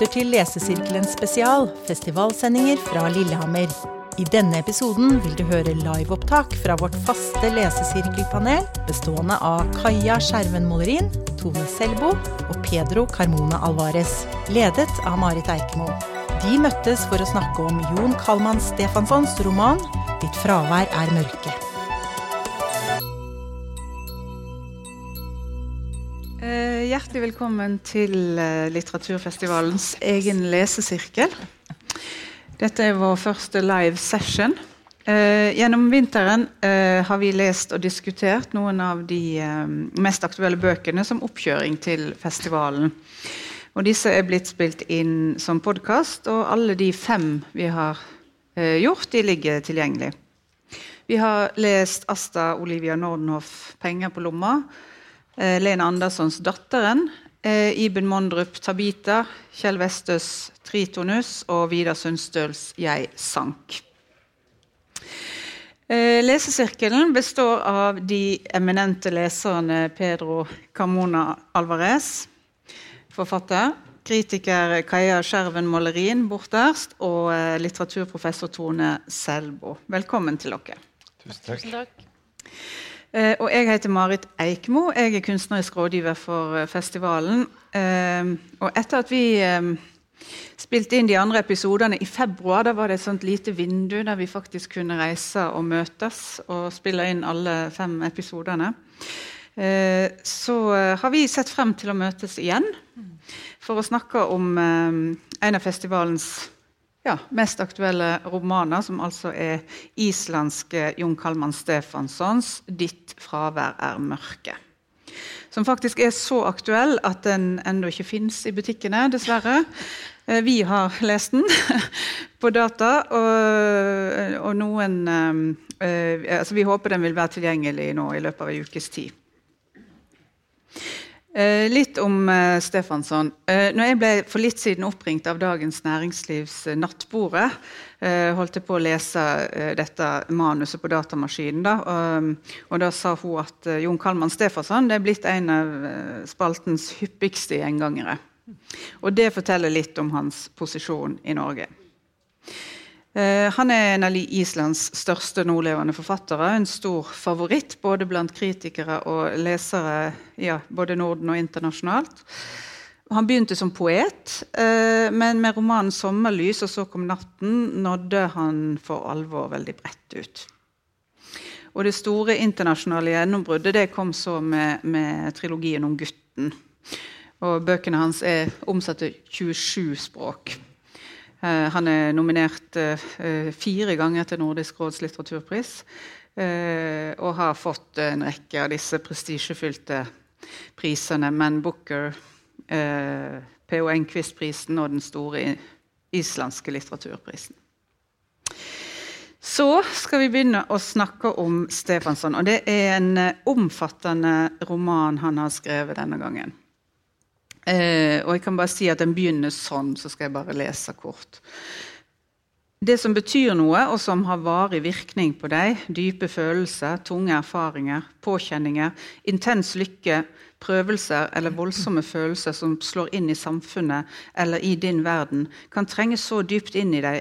lytter til Lesesirkelen spesial, festivalsendinger fra Lillehammer. I denne episoden vil du høre liveopptak fra vårt faste lesesirkelpanel, bestående av Kaja Skjerven Molerin, Tone Selbo og Pedro Carmona Alvarez, ledet av Marit Eikemo. De møttes for å snakke om Jon Kalman Stefanssons roman 'Ditt fravær er mørke'. Hjertelig velkommen til eh, litteraturfestivalens egen lesesirkel. Dette er vår første live session. Eh, gjennom vinteren eh, har vi lest og diskutert noen av de mest aktuelle bøkene som oppkjøring til festivalen. Og disse er blitt spilt inn som podkast, og alle de fem vi har gjort, de ligger tilgjengelig. Vi har lest Asta Olivia Nordenhoff 'Penger på lomma'. Eh, Lene Anderssons 'Datteren', eh, Iben Mondrup 'Tabita', Kjell Vestøs 'Tritonus' og Vidar Sundstøls 'Jeg sank'. Eh, lesesirkelen består av de eminente leserne Pedro Carmona Alvarez, forfatter, kritiker Kaja Skjerven Målerin borterst og litteraturprofessor Tone Selbo. Velkommen til dere. Tusen takk. Eh, og jeg heter Marit Eikmo. Jeg er kunstnerisk rådgiver for eh, festivalen. Eh, og etter at vi eh, spilte inn de andre episodene i februar, da var det et sånt lite vindu der vi faktisk kunne reise og møtes og spille inn alle fem episodene. Eh, så eh, har vi sett frem til å møtes igjen for å snakke om eh, en av festivalens ja, mest aktuelle romaner, som altså er islandske Jon Kalman Stefanssons 'Ditt fravær er mørke'. Som faktisk er så aktuell at den ennå ikke fins i butikkene, dessverre. Eh, Vi har lest den på data, og, og noen eh, eh, altså Vi håper den vil være tilgjengelig nå i løpet av en ukes tid. Eh, litt om eh, Stefansson. Eh, når jeg ble for litt siden oppringt av Dagens Næringslivs eh, Nattbordet, eh, holdt jeg på å lese eh, dette manuset på datamaskinen. Da, og, og da sa hun at eh, Jon Kalman Stefansson er blitt en av spaltens hyppigste gjengangere. Og det forteller litt om hans posisjon i Norge. Eh, han er en av Islands største nålevende forfattere. En stor favoritt både blant kritikere og lesere ja, både Norden og internasjonalt. Han begynte som poet, eh, men med romanen 'Sommerlys' og så kom 'Natten' nådde han for alvor veldig bredt ut. Og det store internasjonale gjennombruddet det kom så med, med trilogien om gutten. Og bøkene hans er omsatt til 27 språk. Eh, han er nominert eh, fire ganger til Nordisk råds litteraturpris. eh, og har fått en rekke av disse prestisjefylte prisene. Men Booker, eh, P.O. Enquist-prisen og den store islandske litteraturprisen. Så skal vi begynne å snakke om Stefansson. Og det er en eh, omfattende roman han har skrevet denne gangen. Eh, og jeg kan bare si at Den begynner sånn, så skal jeg bare lese kort. Det som betyr noe, og som har varig virkning på deg, dype følelser, tunge erfaringer, påkjenninger, intens lykke, prøvelser eller voldsomme følelser som slår inn i samfunnet eller i din verden, kan trenge så dypt inn i deg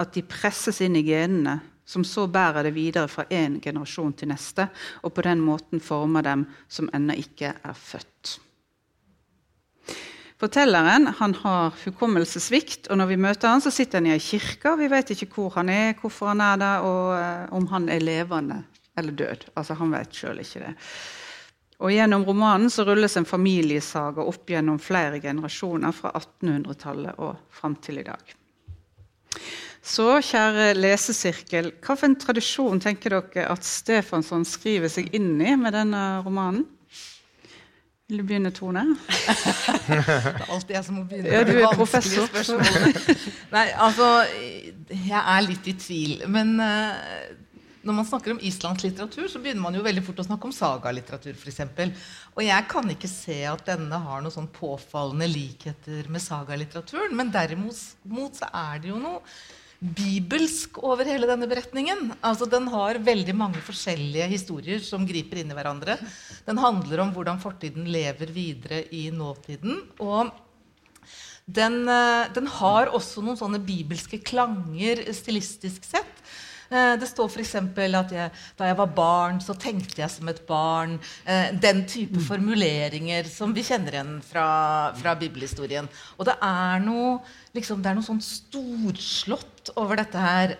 at de presses inn i genene, som så bærer det videre fra én generasjon til neste, og på den måten former dem som ennå ikke er født. Fortelleren han har hukommelsessvikt, og når vi møter han, så sitter han i ei kirke. Vi vet ikke hvor han er, hvorfor han er der, og eh, om han er levende eller død. Altså, Han vet sjøl ikke det. Og Gjennom romanen så rulles en familiesaga opp gjennom flere generasjoner fra 1800-tallet og fram til i dag. Så, kjære lesesirkel, hvilken tradisjon tenker dere at Stefansson skriver seg inn i med denne romanen? Vil du begynne, Tone? Det er alltid jeg som må begynne Ja, du er professor. Nei, altså Jeg er litt i tvil. Men uh, når man snakker om islandsk litteratur, så begynner man jo veldig fort å snakke om sagalitteratur, f.eks. Og jeg kan ikke se at denne har noen sånn påfallende likheter med sagalitteraturen. Men derimot mot så er det jo noe bibelsk over hele denne beretningen. Altså, den har veldig mange forskjellige historier som griper inn i hverandre. Den handler om hvordan fortiden lever videre i nåtiden. Og den, eh, den har også noen sånne bibelske klanger stilistisk sett. Eh, det står f.eks. at jeg, da jeg var barn, så tenkte jeg som et barn. Eh, den type formuleringer som vi kjenner igjen fra, fra bibelhistorien. Og det er noe, liksom, det er noe sånn storslått over dette her.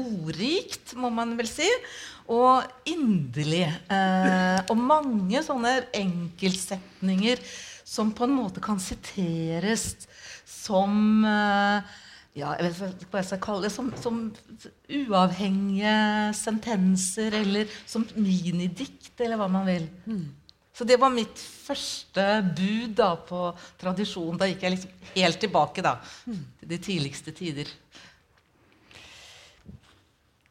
Ordrikt, må man vel si. Og inderlig. Eh, og mange sånne enkeltsetninger som på en måte kan siteres som eh, ja, jeg vet hva jeg skal kalle det, som, som uavhengige sentenser eller som minidikt, eller hva man vil. Mm. Så det var mitt første bud da, på tradisjon. Da gikk jeg liksom helt tilbake da, til de tidligste tider.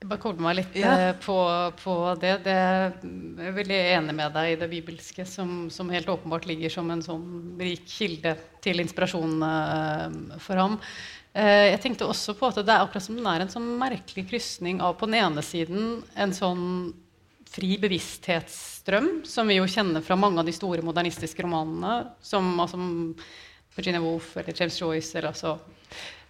Bare koble meg litt ja. Eh, på, på, det. det. Jeg er veldig enig med deg i det bibelske, som, som, helt åpenbart ligger som en sånn rik kilde til inspirasjon uh, for ham. Uh, jeg tenkte også på at det er akkurat som den er en sånn merkelig krysning av på den ene siden en sånn fri bevissthetsstrøm, som vi jo kjenner fra mange av de store modernistiske romanene, som altså, Virginia Woolf eller James Joyce eller altså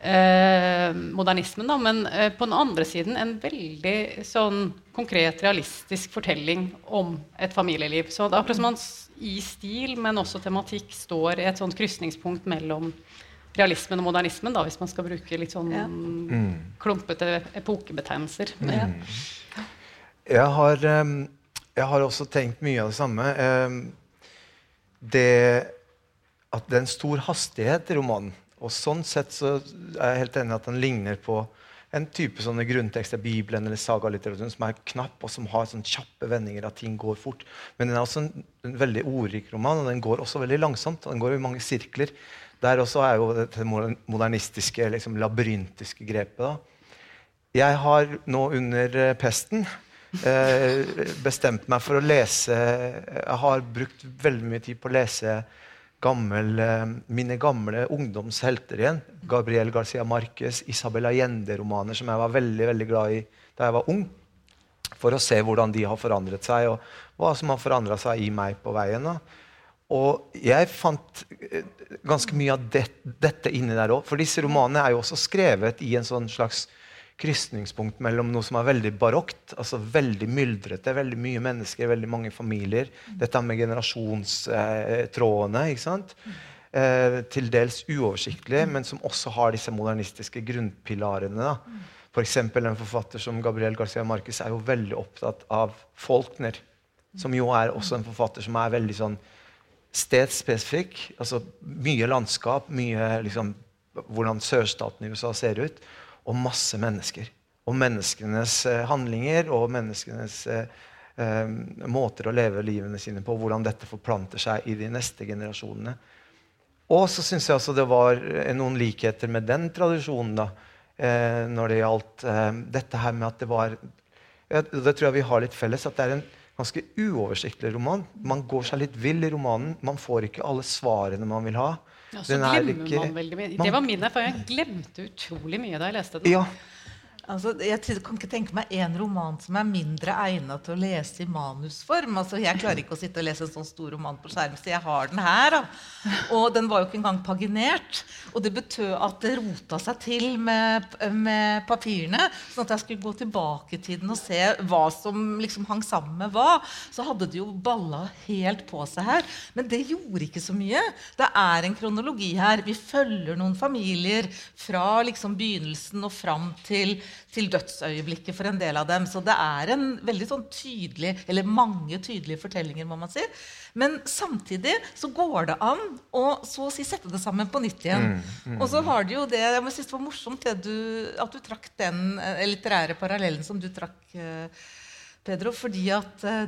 eh, modernismen. Da, men eh, på den andre siden en veldig sånn konkret, realistisk fortelling om et familieliv. Så det er akkurat som man i stil, men også tematikk, står i et sånt krysningspunkt mellom realismen og modernismen, da, hvis man skal bruke litt sånn ja. mm. klumpete epokebetegnelser. Mm. Ja. Jeg, har, um, jeg har også tenkt mye av det samme. Um, det at det er en stor hastighet i romanen. Og sånn sett så er jeg helt enig at den ligner på en type sånne grunntekster, Bibelen eller sagalitteraturen, som er knapp, og som har sånne kjappe vendinger, at ting går fort. Men den er også en, en veldig ordrik roman, og den går også veldig langsomt. og den går i mange sirkler. Der også er jo det modernistiske, liksom, labyrintiske grepet. Da. Jeg har nå under eh, pesten eh, bestemt meg for å lese Jeg har brukt veldig mye tid på å lese gammel, eh, mine gamle ungdomshelter igjen. Gabriel Garcia Marquez, Isabel Allende-romaner som jeg var veldig, veldig glad i da jeg var ung. For å se hvordan de har forandret seg, og hva som har forandra seg i meg på veien. Da. Og jeg fant eh, ganske mye av det, dette inni der òg. For disse romanene er jo også skrevet i en sånn slags krysningspunkt mellom noe som er veldig barokt, altså veldig myldrete, veldig mye mennesker, veldig mange familier. Dette med generasjonstrådene. ikke sant? Eh, til dels uoversiktlig, men som også har disse modernistiske grunnpilarene. da. F.eks. en forfatter som Gabriel Garcia Marquez er jo veldig opptatt av Faulkner. Som jo er også en forfatter som er veldig sånn stedsspesifikk. Altså mye landskap, mye liksom, hvordan sørstaten i USA ser ut og masse mennesker. Og menneskenes eh, handlinger og menneskenes eh, eh, måter å leve livene sine på. Hvordan dette forplanter seg i de neste generasjonene. Og så syns jeg også det var eh, noen likheter med den tradisjonen da, eh, når det gjaldt eh, dette her med at det var Det tror jeg vi har litt felles. At det er en ganske uoversiktlig roman. Man går seg litt vill i romanen. Man får ikke alle svarene man vil ha. Ja, så glemmer ikke, man veldig mye. Det var min erfaring. Jeg glemte utrolig mye da jeg leste den. Ja, Altså, jeg kan ikke tenke meg en roman som er mindre egnet til å lese i manusform. Altså, jeg klarer ikke å sitte og lese en sånn stor roman på skjerm, så jeg har den her. Da. Og den var jo ikke engang paginert. Og det betød at det rota seg til med, med, papirene. sånn at jeg skulle gå tilbake til den og se hva som liksom hang sammen med hva. Så hadde det jo balla helt på seg her. Men det gjorde ikke så mye. Det er en kronologi her. Vi følger noen familier fra liksom begynnelsen og fram til til dødsøyeblikket for en del av dem. Så det er en veldig sånn tydelig, eller mange tydelige fortellinger. må man si. Men samtidig så går det an å så å si sette det sammen på nytt igjen. Mm, mm, og så har du jo det Jeg synes det var morsomt det du, at du trakk den eh, litterære parallellen som du trakk, eh, Pedro. fordi at eh,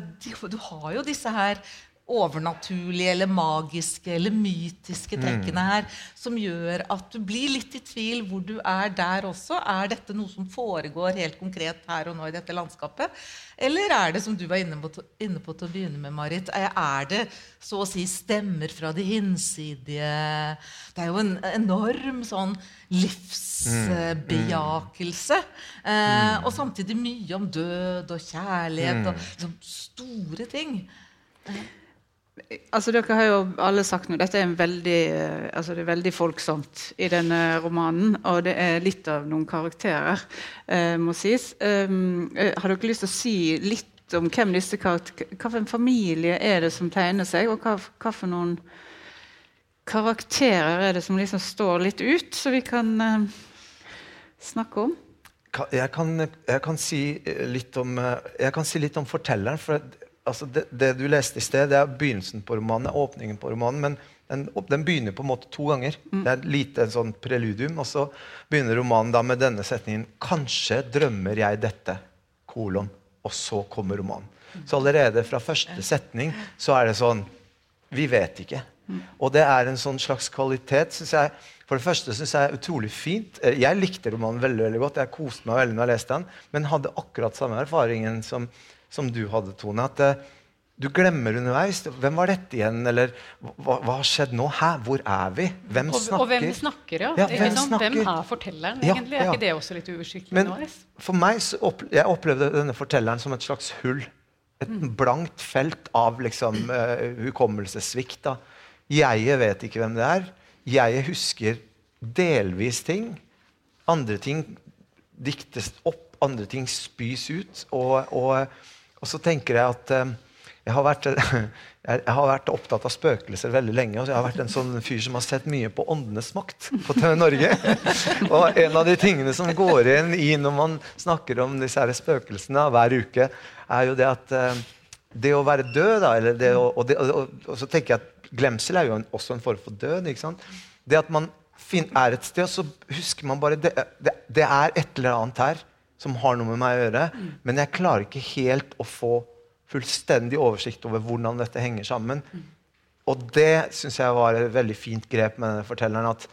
du har jo disse her overnaturlige eller magiske eller mytiske trekkene mm. her som gjør at du blir litt i tvil hvor du er der også. Er dette noe som foregår helt konkret her og nå i dette landskapet? Eller er det, som du var inne på, inne på til å begynne med, Marit, er det så å si stemmer fra de hinsidige Det er jo en enorm sånn livsbejakelse. Mm. Eh, og samtidig mye om død og kjærlighet og liksom, store ting. Altså, dere har jo alle sagt noe. Dette er, en veldig, eh, altså det er veldig folksomt i denne romanen. Og det er litt av noen karakterer, eh, må sies. Um, har dere lyst til å si litt om hvem disse karakter, hva for en familie er det som tegner seg, og hva, hva for noen karakterer er det som liksom står litt ut, så vi kan eh, snakke om? Jeg kan, jeg kan, si om, jeg kan si litt om fortelleren. for altså det, det, du leste i sted, det er begynnelsen på romanen, åpningen på romanen. Men den, den, begynner på en måte to ganger. Mm. Det er lite sånn preludium. Og så begynner romanen da med denne setningen Kanskje drømmer jeg dette. kolon, Og så kommer romanen. Så allerede fra første setning så er det sånn Vi vet ikke. Mm. Og det er en sånn slags kvalitet, syns jeg. For det første synes jeg er utrolig fint. Eh, jeg likte romanen veldig veldig godt. Jeg koste meg veldig når jeg leste den, men hadde akkurat samme erfaringen som som du hadde, Tone. At uh, du glemmer underveis. Hvem var dette igjen? Eller hva, hva har skjedd nå? Hæ? Hvor er vi? Hvem snakker? Og hvem snakker, ja. ja hvem, snakker? hvem, er fortelleren, ja, egentlig? Er ikke det også litt uoversiktlig underveis? For meg så opp, jeg opplevde denne fortelleren som et slags hull. Et mm. blankt felt av liksom, uh, hukommelsessvikt. Jeg vet ikke hvem det er. Jeg husker delvis ting. Andre ting diktes opp, andre ting spys ut. og, og og så tenker jeg at eh, jeg har, vært, jeg har, vært, opptatt av spøkelser veldig lenge. og Jeg har vært en sånn fyr som har sett mye på Åndenes makt på TV Norge. og en av de tingene som går inn i når man snakker om disse her spøkelsene hver uke, er jo det at eh, det å være død da, det og, det, og, og, så tenker jeg at Glemsel er jo en, også en form for død. ikke sant? Det at man er et sted, så husker man bare det, det, det er et eller annet her som har noe med meg å gjøre. Mm. Men jeg klarer ikke helt å få fullstendig oversikt over hvordan dette henger sammen. Mm. Og det syns jeg var et veldig fint grep med denne fortelleren. at,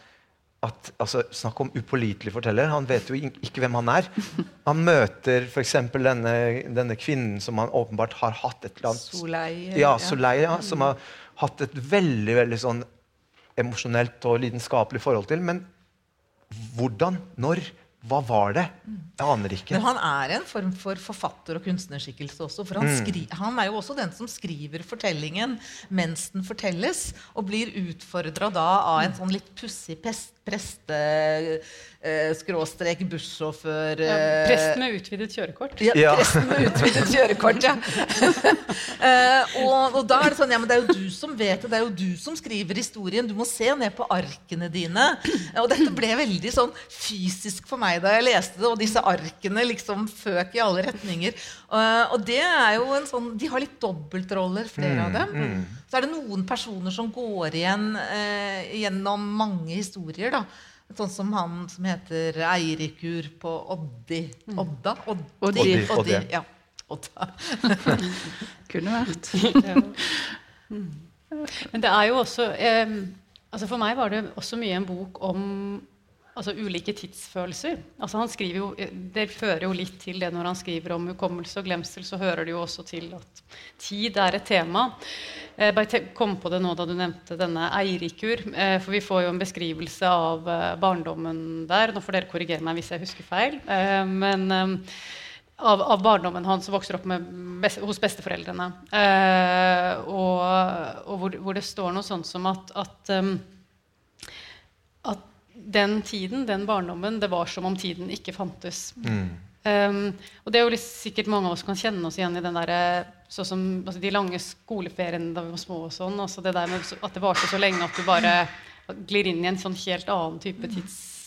at altså, Snakk om upålitelig forteller. Han vet jo ikke hvem han er. Han møter f.eks. Denne, denne kvinnen som han åpenbart har hatt et eller annet Soleil, ja, Soleil, ja, som har hatt et veldig veldig sånn emosjonelt og lidenskapelig forhold til. Men hvordan? Når? Hva var det? Jeg aner ikke. Men han er en form for forfatter og kunstnerskikkelse også. For han, mm. skri, han, er jo også den som skriver fortellingen mens den fortelles, og blir utfordra da av en sånn litt pussig preste eh, skråstrek bussjåfør ja, Prest med utvidet kjørekort. Ja, ja. presten med utvidet kjørekort, ja. eh, og, og, da er det sånn Ja, men det er jo du som vet det. Det er jo du som skriver historien. Du må se ned på arkene dine. Og dette ble veldig sånn fysisk for meg da jeg leste det, og disse arkene liksom føk i alle retninger. Uh, og det er jo en sånn De har litt dobbeltroller, flere mm, av dem. Mm. Så er det noen personer som går igjen uh, gjennom mange historier. da Sånn som han som heter Eirikur på Oddi. Mm. Odda? Oddi. Oddi. Oddi. Oddi. Ja. Odda. Kunne vært. Men det er jo også eh, altså For meg var det også mye en bok om altså ulike tidsfølelser. Altså han jo, det fører jo litt til det når han skriver om hukommelse og glemsel. Så hører det jo også til at tid er et tema. Jeg bare kom på det nå da du nevnte denne Eirikur. Eh, for vi får jo en beskrivelse av eh, barndommen der. Nå får dere korrigere meg hvis jeg husker feil. Eh, men av, av barndommen hans som vokser opp best, hos besteforeldrene. Og, og hvor, hvor, det står noe sånt som at, at at den tiden, den barndommen, det var som om tiden ikke fantes. Mm. Um, og det er jo sikkert mange av oss kan kjenne oss igjen i den der, så som, altså de lange skoleferiene da vi var små. og sånn, altså det der med At det varte så lenge at du bare glir inn i en sånn helt annen type tids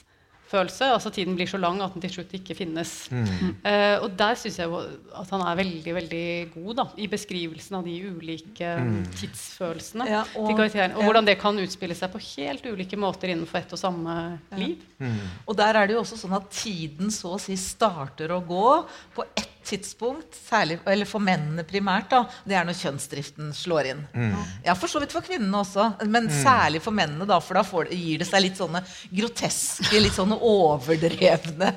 følelse. Altså Tiden blir så lang at den til slutt ikke finnes. Mm. Uh, og der syns jeg at han er veldig veldig god da, i beskrivelsen av de ulike mm. tidsfølelsene ja, og, til karakteren. Og hvordan det kan utspille seg på helt ulike måter innenfor ett og samme ja. liv. Mm. Og der er det jo også sånn at tiden så å si starter å gå på ett tidspunkt, særlig, eller for mennene primært, da, det er når kjønnsdriften slår inn. Mm. Ja, For så vidt for kvinnene også, men mm. særlig for mennene. da, For da får, gir det seg litt sånne groteske, litt sånne overdrevne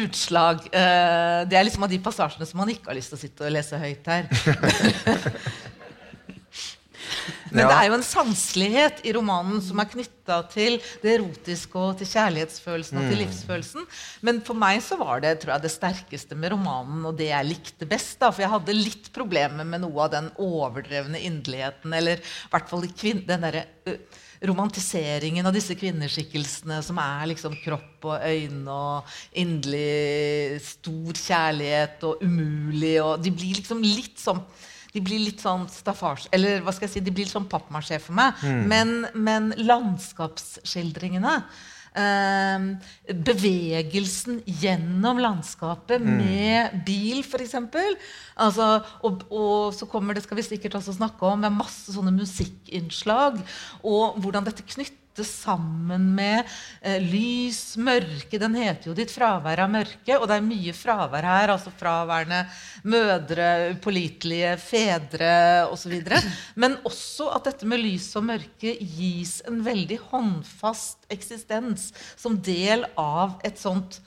utslag. Uh, det er liksom av de passasjene som man ikke har lyst til å sitte og lese høyt her. Men Ja. det er jo en sanselighet i romanen som er knytta til det erotiske og til kjærlighetsfølelsen og til livsfølelsen. Men for meg så var det tror jeg, det sterkeste med romanen og det jeg likte best. da, For jeg hadde litt problemer med noe av den overdrevne inderligheten, eller i hvert fall den derre romantiseringen av disse kvinneskikkelsene som er liksom kropp og øyne og inderlig stor kjærlighet og umulig og De blir liksom litt sånn de blir litt sånn staffasje Eller hva skal jeg si, de blir litt sånn pappmasjé for meg. Men, men landskapsskildringene eh, bevegelsen gjennom landskapet med bil, f.eks. Altså, og, og så kommer det, skal vi sikkert også snakke om, med masse sånne musikkinnslag. Og hvordan dette knyttes sammen med eh, lys, mørke. Den heter jo 'Ditt fravær av mørke', og det er mye fravær her. Altså fraværende mødre, upålitelige fedre osv. Men også at dette med lys og mørke gis en veldig håndfast eksistens som del av et sånt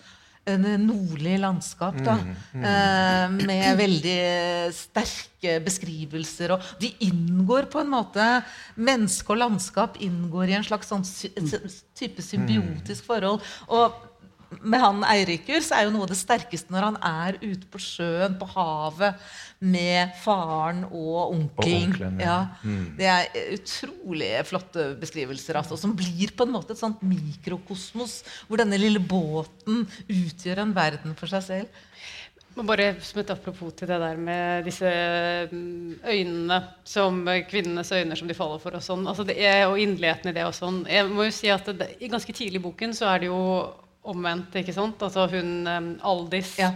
en nordlig landskap da, eh, med veldig sterke beskrivelser. Og de inngår på en måte Menneske og landskap inngår i en slags sånn sy type symbiotisk forhold. Og med han Eirikur så er jo noe av det sterkeste når han er ute på sjøen, på havet, med faren og onkelen. onkelen, ja. ja. Det er utrolig flotte beskrivelser, altså, som blir på en måte et sånt mikrokosmos, hvor denne lille båten utgjør en verden for seg selv. Men Bare som et apropos til det der med disse mm, øynene som kvinnenes øyne som de faller for og sånn. Altså det er, og inderligheten i det og sånn. Jeg må jo si at det, i ganske tidlig i boken så er det jo omvendt, ikke sant? Altså hun um, Aldis Ja.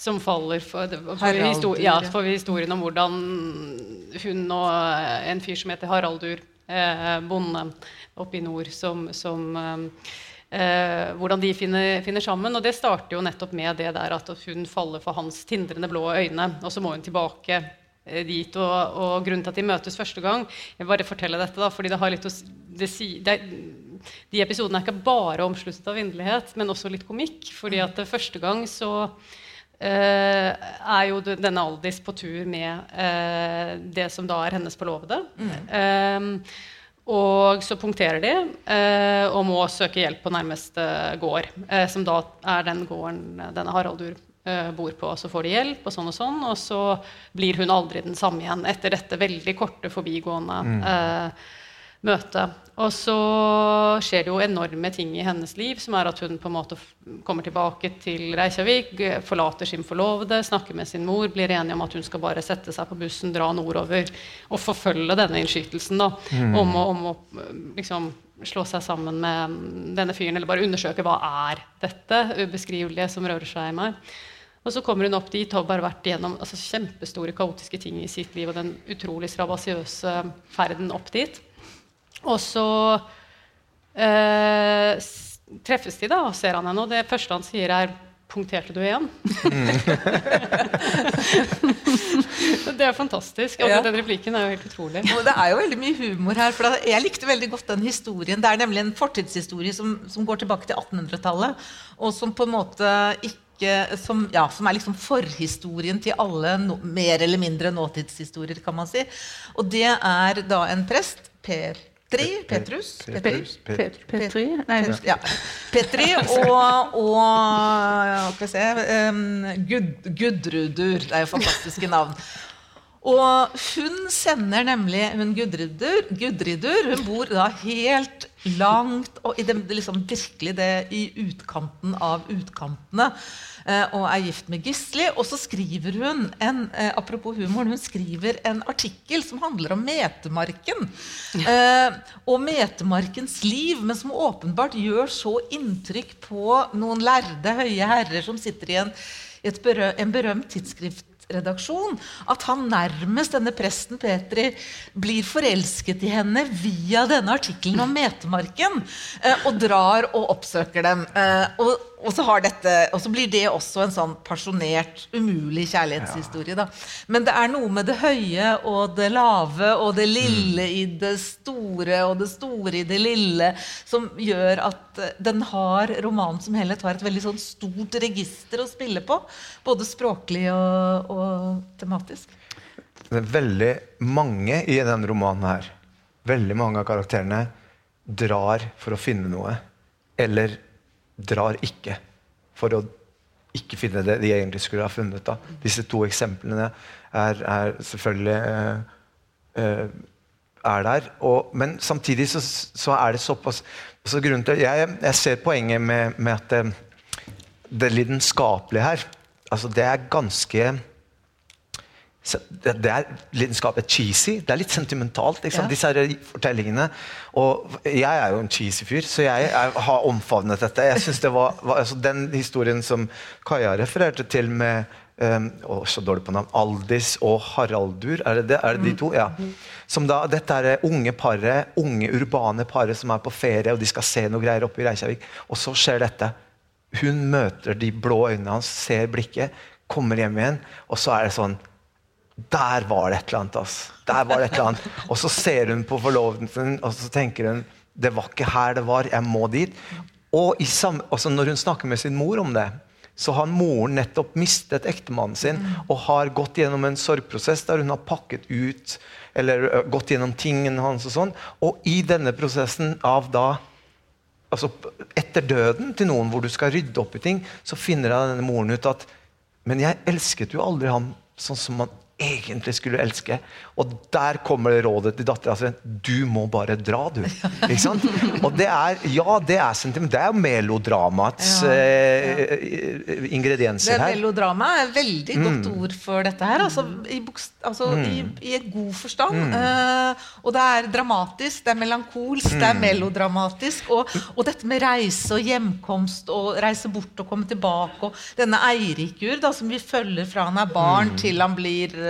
Som faller for, for, Haraldur, ja, for historien om hvordan hun og eh, en fyr som heter Haraldur, eh, bonde oppe i nord, som, som um, Eh, hvordan de finner, finner sammen. Og det starter jo nettopp med det der at hun faller for hans tindrende blå øyne. Og så må hun tilbake eh, dit. Og, og grunnen til at de møtes første gang Jeg vil bare fortelle dette, da, fordi det har litt å si det, det, De episodene er ikke bare omsluttet av inderlighet, men også litt komikk. fordi at eh, første gang så eh, er jo denne Aldis på tur med uh, det som da er hennes forlovede. Eh, og så punkterer de uh, og må søke hjelp på nærmeste gård, som da er den gården denne Haraldur bor på. Så får de hjelp, og sånn og sånn, og så blir hun aldri den samme igjen etter dette veldig korte, forbigående eh, møtet. Og så skjer det jo enorme ting i hennes liv, som er at hun på en måte kommer tilbake til Reykjavik, forlater sin forlovede, snakker med sin mor, blir enige om at hun skal bare sette seg på bussen, dra nordover og forfølge denne innskytelsen da, om, å, om å liksom slå seg sammen med mm, denne fyren, eller bare undersøke hva er dette ubeskrivelige som rører seg i meg. Og så kommer hun opp dit og har bare vært gjennom altså, kjempestore, kaotiske ting i sitt liv og den utrolig strabasiøse ferden opp dit. Og så eh, treffes de, da, og ser han henne, og det første han sier, er 'Punkterte du igjen?' det er fantastisk. Og Ja. den replikken er jo helt utrolig. Og det er jo veldig mye humor her. for Jeg likte veldig godt den historien. Det er nemlig en fortidshistorie som, som går tilbake til 1800-tallet, og som på en måte ikke som, ja, som er liksom forhistorien til alle no, mer eller mindre nåtidshistorier, kan man si. Og det er da en prest, Petri, Petrus, Petrus, Pet- Petri? Nei, ja. Petri og, og Skal vi se um, Gud, Gudrudur. Det er jo fantastiske navn. Og hun sender nemlig hun Gudridur, Gudridur Hun bor da helt langt og i det, liksom virkelig det i utkanten av utkantene. eh, og er gift med Gisli. Og så skriver hun en, eh, apropos humoren, hun skriver en artikkel som handler om metemarken. Eh, og metemarkens liv, men som åpenbart gjør så inntrykk på noen lærde, høye herrer som sitter i en, i et berø en berømt tidsskriftredaksjon, at han nærmest, denne presten Petri, blir forelsket i henne via denne artikkelen om metemarken, eh, og drar og oppsøker dem. Eh, og, og, så har dette, og så blir det også en sånn pasjonert, umulig kjærlighetshistorie. Da. Men det er noe med det høye og det lave og det lille i det store og det store i det lille som gjør at eh, den har, romanen som helhet har et veldig sånn stort register å spille på. Både språklig og, og tematisk. Det er veldig mange i den romanen her. veldig mange av karakterene drar for å finne noe, eller drar ikke for å ikke finne det de egentlig skulle ha funnet. Da. Disse to eksemplene er, er selvfølgelig eh, eh, er der. Og, men samtidig så, så, er det såpass så til, jeg, jeg ser poenget med, med at det, det lidenskapelige her altså Det er ganske det, er lidenskapet cheesy. Det er litt sentimentalt, ja. disse her fortellingene. Og jeg er jo en cheesy fyr, så jeg, er, har omfavnet dette. Jeg synes det var, var altså Den historien som Kaja refererte til med um, å, så dårlig på navn, Aldis og Haraldur, er det, det? Er det de to? Ja. Som da, dette er unge paret, unge urbane paret som er på ferie og de skal se noe greier oppe i Reykjavik. Og så skjer dette. Hun møter de blå øynene hans, ser blikket, kommer hjem igjen, og så er det sånn der var det et eller annet. Altså. Der var det et eller annet. Og så ser hun på forlovelsen og så tenker hun det var ikke her det var, jeg må dit. Og samme, altså når hun snakker med sin mor om det, så har moren nettopp mistet ektemannen sin og har gått gjennom en sorgprosess der hun har pakket ut eller gått gjennom tingene hans. Og sånn. Og i denne prosessen av da altså Etter døden til noen hvor du skal rydde opp i ting, så finner denne moren ut at Men jeg elsket jo aldri ham sånn som man egentlig skulle elske. Og der kommer rådet til dattera si. Du må bare dra, du. Ikke sant? Og det er ja, det er sentiment. Det er melodramaets ja, ja. Eh, ingredienser her. Melodrama er et veldig godt mm. ord for dette her. Altså, i, altså, mm. i, i et god forstand. Mm. Uh, og det er dramatisk, det er melankolsk, det er mm. melodramatisk. Og, og, dette med reise og hjemkomst og reise bort og komme tilbake. Og denne Eirikur da, som vi følger fra han er barn mm. til han blir Eh,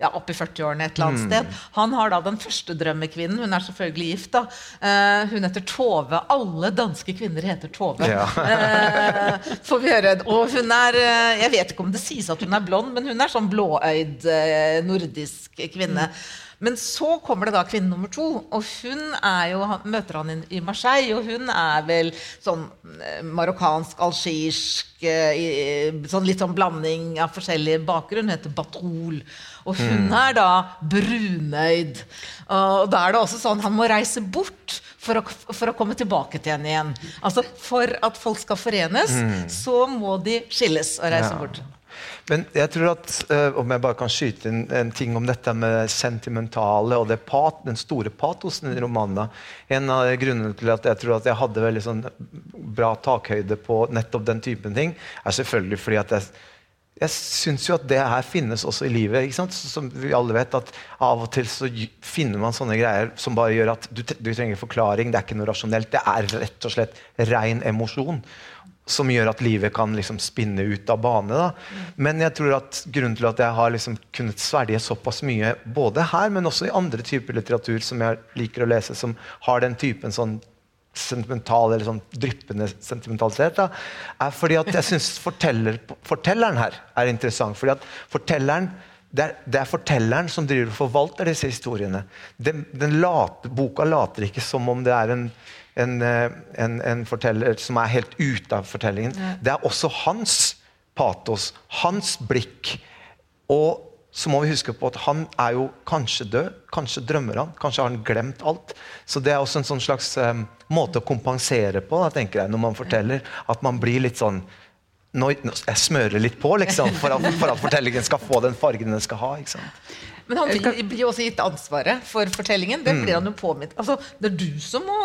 ja, opp i 40-årene et eller annet mm. sted. Han har da den første drømmekvinnen. Hun er selvfølgelig gift. da. Uh, hun heter Tove. Alle danske kvinner heter Tove. Ja. uh, får vi høre. Og hun er Jeg vet ikke om det sies at hun er blond, men hun er sånn blåøyd nordisk kvinne. Mm. Men så kommer det da kvinne nummer to, og hun jo, møter han i Marseille. Og hun er vel sånn eh, marokkansk, algirsk eh, sånn Litt sånn blanding av forskjellig bakgrunn. Hun heter Batrol. Og hun mm. er da brunøyd. Og da er det også sånn han må reise bort for å, for å komme tilbake til henne igjen. Altså For at folk skal forenes, mm. så må de skilles og reise ja. bort. Men jeg tror at, uh, Om jeg bare kan skyte inn en ting om dette med sentimentale og pat, den store patosen i romanene En av grunnene til at jeg tror at jeg hadde veldig sånn bra takhøyde på nettopp den typen ting, er selvfølgelig fordi at jeg jeg syns jo at det her finnes også i livet. ikke sant? Som vi alle vet, at Av og til så finner man sånne greier som bare gjør at du, du trenger forklaring. Det er ikke noe rasjonelt. Det er rett og slett ren emosjon som gjør at livet kan liksom spinne ut av bane. Da. Men jeg tror at grunnen til at jeg har liksom kunnet svelge såpass mye, både her, men også i andre typer litteratur som jeg liker å lese, som har den typen sånn sentimental eller sånn dryppende sentimentalitet, da, er fordi at jeg syns forteller, fortelleren her er interessant. fordi at fortelleren det er, det er, fortelleren som driver og forvalter disse historiene. Den, den late, boka later ikke som om det er en en, eh, en, en, forteller som er helt ute av fortellingen. Ja. Det er også hans patos, hans blikk. Og så må vi huske på at han er jo kanskje død, kanskje drømmer han, kanskje har han glemt alt. Så det er også en sånn slags um, måte å kompensere på da, tenker jeg, når man forteller. At man blir litt sånn nå, Jeg smører litt på liksom, for at, for at fortellingen skal få den fargen den skal ha. ikke sant? Men han blir jo også gitt ansvaret for fortellingen. Det blir han jo påminnet altså, Det er du som må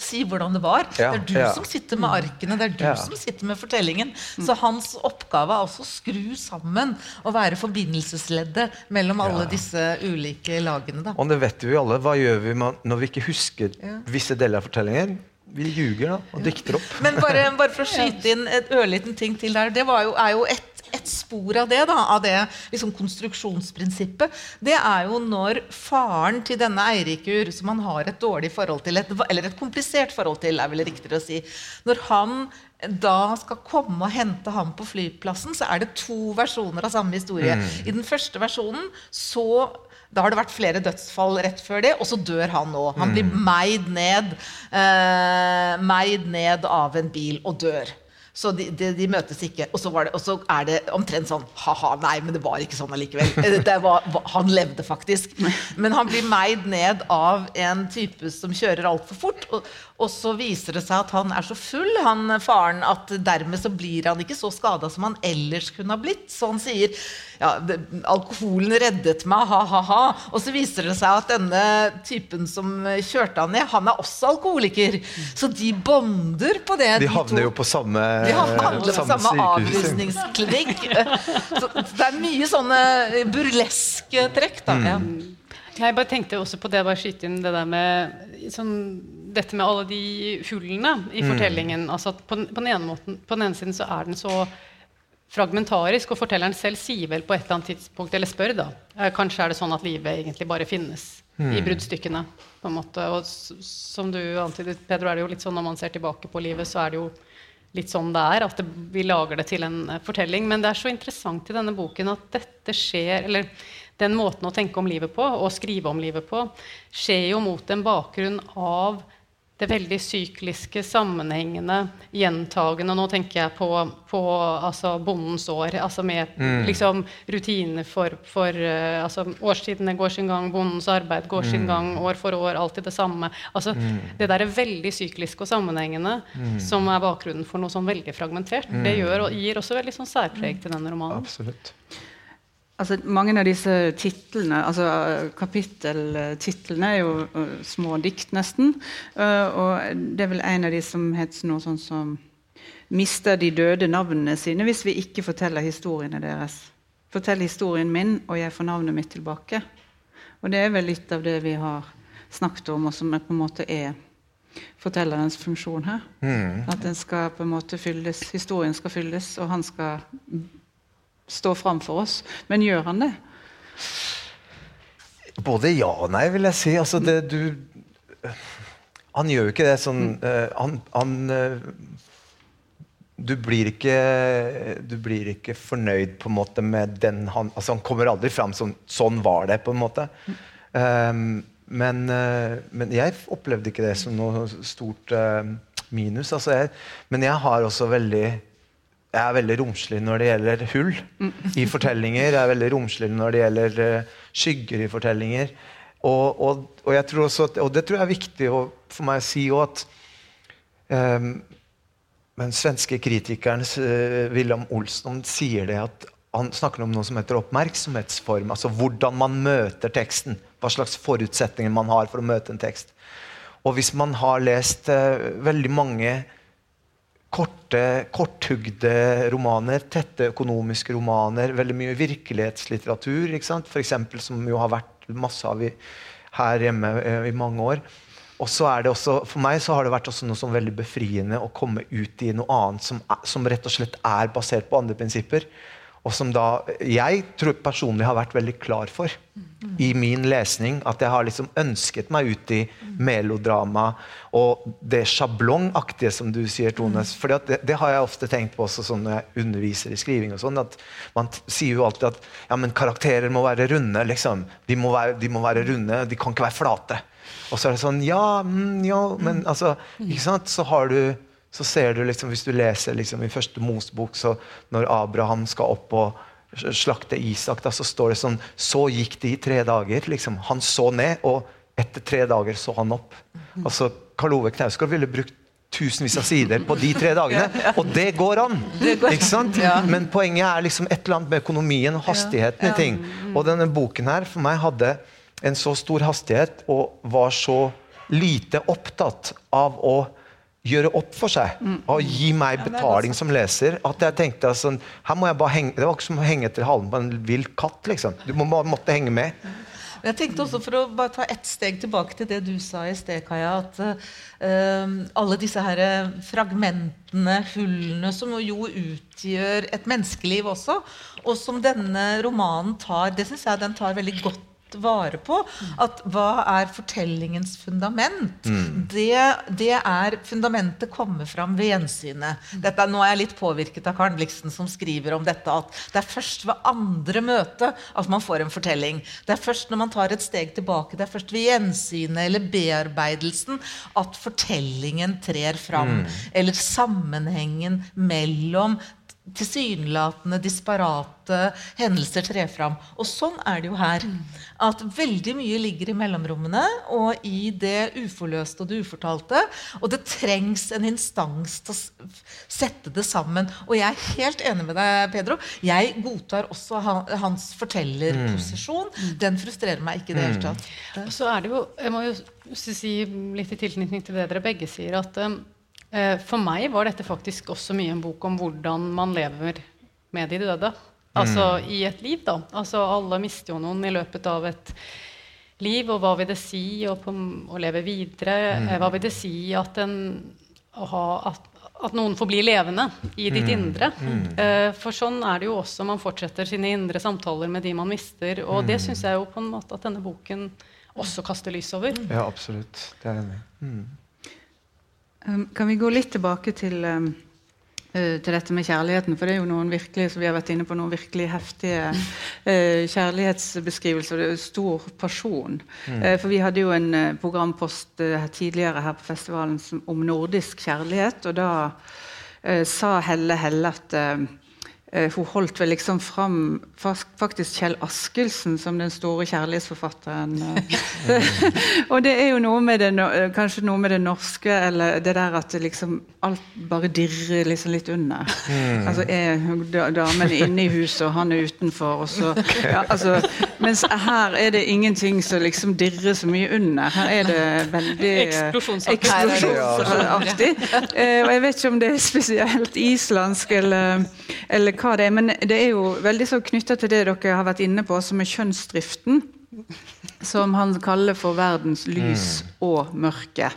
si hvordan det var. Ja, det er du ja. som sitter med arkene. Det er du ja. som sitter med fortellingen. Så hans oppgave er også å skru sammen og være forbindelsesleddet mellom alle disse ulike lagene. Da. Og det vet vi alle. Hva gjør vi når vi ikke husker visse deler av fortellingen? Vi ljuger da, og dikter opp. Men bare, bare for å skyte inn et ørliten ting til der. Det jo, er jo et et spor av det, da, av det liksom konstruksjonsprinsippet, det er jo når faren til denne Eirikur, som han har et dårlig forhold til, et, eller et komplisert forhold til, er vel riktigere å si Når han da skal komme og hente ham på flyplassen, så er det to versjoner av samme historie. Mm. I den første versjonen så da har det vært flere dødsfall rett før det, og så dør han nå. Han blir mm. meid ned, eh, meid ned av en bil og dør. Så de, de, de møtes ikke. Og så, det, og så, er det omtrent sånn Ha-ha, nei, men det var ikke sånn allikevel. Var, han levde faktisk. Men han blir meid ned av en type som kjører altfor fort. Og, og, så viser det seg at han er så full, han faren, at dermed så blir han ikke så skada som han ellers kunne ha blitt. Så han sier ja, alkoholen reddet meg, ha-ha-ha. Og så viser det seg at denne typen som kjørte han ned, han er også alkoholiker. Så de bonder på det. De, de havner jo på samme De havner på samme, samme avrusningsklinikk. så det er mye sånne burleske trekk, da. Mm. Ja. Jeg bare tenkte også på det, bare skyte inn det der med sånn, dette med alle de hullene i mm. fortellingen. at på, på, den måten, på, den ene siden så er den så fragmentarisk, og fortelleren selv sier vel på et eller annet tidspunkt, eller spør, da Kanskje er det sånn at livet egentlig bare finnes mm. i bruddstykkene. på en måte, Og som du antydet, Pedro, er det jo litt sånn når man ser tilbake på livet, så er det jo litt sånn det er. At det, vi lager det til en fortelling. Men det er så interessant i denne boken at dette skjer Eller den måten å tenke om livet på og skrive om livet på skjer jo mot en bakgrunn av det veldig sykliske, sammenhengende, gjentagende. Nå tenker jeg på, på altså bondens år, altså med mm. liksom, rutiner for, for uh, altså, Årstidene går sin gang, bondens arbeid går mm. sin gang, år for år, alltid det samme. Altså, mm. Det der er veldig sykliske og sammenhengende mm. som er bakgrunnen for noe sånn veldig fragmentert. Det mm. gjør, og gir også veldig sånn særpreg til denne romanen. Absolutt. Altså, mange av disse titlene, altså kapitteltitlene, er jo uh, små dikt, nesten. Uh, og det er vel en av de som heter noe sånn som 'Mister de døde navnene sine hvis vi ikke forteller historiene deres'. Fortell historien min, og jeg får navnet mitt tilbake. Og det er vel litt av det vi har snakket om, og som på en måte er fortellerens funksjon her. Mm. At den skal på en måte fylles, historien skal fylles, og han skal stå framfor oss. Men gjør han det? Både ja og nei, vil jeg si. Altså, det, du, han gjør jo ikke det sånn uh, Han, han uh, du blir, ikke, du blir ikke fornøyd på en måte med den han altså Han kommer aldri fram som sånn var det, på en måte. Um, men, uh, men, jeg opplevde ikke det som noe stort minus. Altså jeg, men jeg har også veldig jeg er veldig romslig når det gjelder hull i fortellinger. Jeg er veldig romslig når det gjelder uh, skygger i fortellinger. Og, og, og, jeg tror også at, og det tror jeg er viktig å, for meg å si òg at um, Den svenske kritikeren uh, William Olsson sier det at han snakker om noe som heter oppmerksomhetsform. Altså hvordan man møter teksten. Hva slags forutsetninger man har for å møte en tekst. Og hvis man har lest uh, veldig mange korte, korthugde romaner, tette økonomiske romaner, veldig mye virkelighetslitteratur, For eksempel, som jo har vært masse av i, her hjemme eh, i mange år. Og så er det også, For meg så har det vært også noe sånn veldig befriende å komme ut i noe annet som, som rett og slett er basert på andre prinsipper. Og som da jeg tror personlig har vært veldig klar for i min lesning. At jeg har liksom ønsket meg ut i melodrama og det sjablongaktige, som du sier, Tones. For det, det, har jeg ofte tenkt på også sånn når jeg underviser i skriving. og sånn, at Man sier jo alltid at ja, men karakterer må være runde. liksom. De må være, de må være runde, de kan ikke være flate. Og så er det sånn Ja, mm, ja men altså ikke sant? Så har du så ser du liksom, Hvis du leser liksom, i første Mosebok, så når Abraham skal opp og slakte Isak, da, så står det sånn Så gikk det i tre dager. Liksom. Han så ned, og etter tre dager så han opp. Altså, Karl Ove Knausgård ville brukt tusenvis av sider på de tre dagene. Og det går an! ikke sant? Men poenget er liksom et eller annet med økonomien og hastigheten i ting. Og denne boken her for meg hadde en så stor hastighet og var så lite opptatt av å gjøre opp for seg og gi meg betaling som leser. At jeg tenkte altså, her må jeg bare henge, Det var ikke som å henge etter halen på en vill katt. liksom. Du må, måtte henge med. Jeg tenkte også For å bare ta ett steg tilbake til det du sa i sted, Kaja. At uh, alle disse her fragmentene, hullene, som jo utgjør et menneskeliv også, og som denne romanen tar Det syns jeg den tar veldig godt vare på. At hva er fortellingens fundament? Det, det er Fundamentet kommer fram ved gjensynet. Dette, nå er jeg litt påvirket av Karen Blixen, som skriver om dette at det er først ved andre møte at man får en fortelling. Det er først når man tar et steg tilbake, det er først ved gjensynet eller bearbeidelsen at fortellingen trer fram. Eller sammenhengen mellom tilsynelatende disparate hendelser trer fram. Og sånn er det jo her. At veldig mye ligger i mellomrommene og i det uforløste og det ufortalte. Og det trengs en instans til å sette det sammen. Og jeg er helt enig med deg, Pedro. Jeg godtar også han, hans fortellerposisjon. Den frustrerer meg ikke i det hele tatt. Og så er det jo, jeg må jo si litt i tilknytning til det dere begge sier, at eh, for meg var dette faktisk også mye en bok om hvordan man lever med de døde. Altså i et liv, da. Altså alle mister jo noen i løpet av et liv, og hva vil det si på, å leve videre? Mm. Hva vil det si at, en, ha, at, at noen forblir levende i ditt indre? Eh, for sånn er det jo også man fortsetter sine indre samtaler med de man mister. Og det syns jeg jo på en måte at denne boken også kaster lys over. Ja, absolutt. Det er jeg enig i. Um, Kan vi gå litt tilbake til, um, eh, til dette med kjærligheten? For det er jo noen virkelig, som vi har vært inne på, noen virkelig heftige eh, kjærlighetsbeskrivelser. Det er jo stor pasjon. Mm. for vi hadde jo en eh, programpost eh, tidligere her på festivalen om nordisk kjærlighet, og da eh, sa Helle Helle at eh, eh, hun holdt vel liksom fram faktisk Kjell Askelsen som den store kjærlighetsforfatteren. eh. og det er jo noe med det, eh, kanskje noe med det norske, eller det der at det liksom alt bare dirrer liksom litt under. Altså er damen inne i huset, og han er utenfor, og så ja, altså, Mens her er det ingenting som liksom dirrer så mye under. Her er det veldig eh, Eksplosjonsaktig. Eh, og jeg vet ikke om det er spesielt islandsk eller, eller hva det er, men det er jo veldig så knytta til det dere har vært inne på, som er kjønnsdriften. Som han kaller for verdens lys og mørke.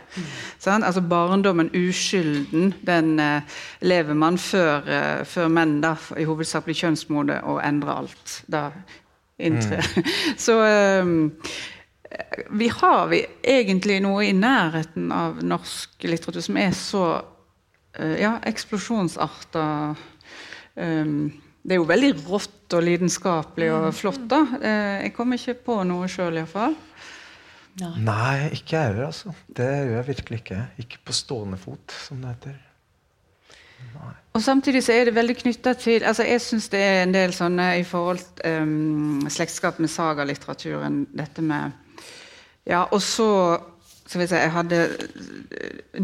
Sånn? Altså Barndommen, uskylden, den uh, lever man før, uh, før menn da, i hovedsak blir kjønnsmode og endrer alt. Da inntrer. Så eh, vi har vi egentlig noe i nærheten av norsk litteratur som er så eh, ja, eksplosjonsarta. Um, det er jo veldig rått og lidenskapelig og flott. da. Eh, jeg kommer ikke på noe sjøl, iallfall. Nei, ikke jeg heller, altså. Det gjør jeg virkelig ikke. Ikke på stående fot, som det heter. Og samtidig så er det veldig knytta til altså Jeg syns det er en del sånne i forhold um, slektskap med sagalitteraturen. Dette med Ja, og så skal vi si, jeg hadde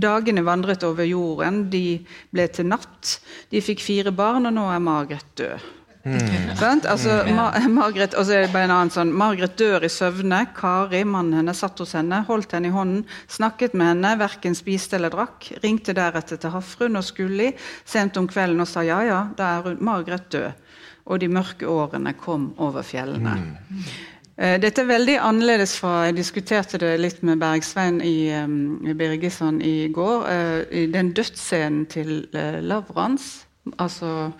Dagene vandret over jorden. De ble til natt. De fikk fire barn, og nå er Margaret død. Sant? Altså, Ma Margaret, og så er det bare en annen sånn Margaret dør i søvne. Kari, mannen hennes, satt hos henne, holdt henne i hånden, snakket med henne, verken spiste eller drakk. Ringte deretter til Hafrun og Skulli sent om kvelden og sa ja, ja, da er hun, Margaret død. Og de mørke årene kom over fjellene. Eh, Dette er veldig annerledes fra Jeg diskuterte det litt med Bergsvein i, um, i Birgesson i går. eh, I den dødsscenen til uh, Lavrans, altså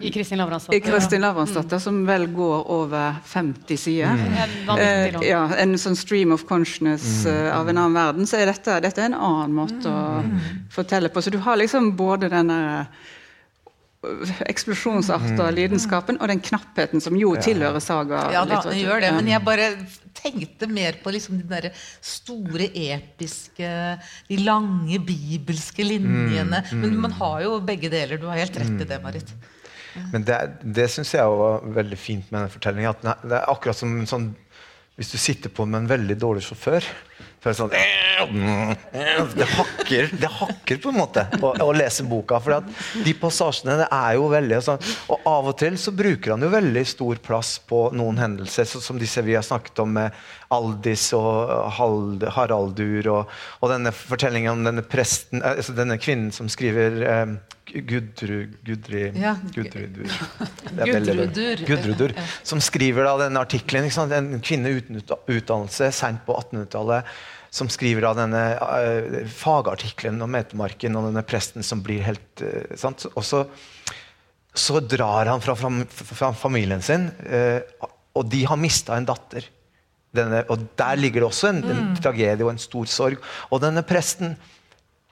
I, Kristin i Lavransdatter. Kristin Lavransdatter, som vel går over 50 sider. En. Eh, ja, en sånn stream of consciousness eh, av en annen verden. Så er dette, dette er en annen måte å fortelle på. Så du har liksom både denne eksplosjonsarten eksplosjonsarta lidenskapen og den knappheten som jo tilhører saga. Ja da, det gjør det. Men jeg bare tenkte mer på liksom de der store episke, de lange bibelske linjene. Men man har jo begge deler. Du har helt rett i det, Marit. Men det, det syns jeg var veldig fint med den fortellingen. At det er akkurat som en sånn Hvis du sitter på med en veldig dårlig sjåfør så er det sånn Det hakker, det hakker på en måte å, å lese boka. For de passasjene det er jo veldig sånn, Og av og til så bruker han jo veldig stor plass på noen hendelser, som disse vi har snakket om med Aldis og Haraldur, og, og denne fortellingen om denne presten, eh, altså denne kvinnen som skriver eh, Gudrud Gudri, Ja. Gudrudur. Gudrudur. Gudrudur. Som skriver da denne artikkelen. En kvinne uten utdannelse seint på 1800-tallet. Som skriver av denne uh, fagartikkelen om metemarken og denne presten som blir helt uh, sant? Og så, så drar han fra, fam- fra familien sin, uh, og de har mista en datter. Denne, og der ligger det også en, en tragedie og en stor sorg. Og denne presten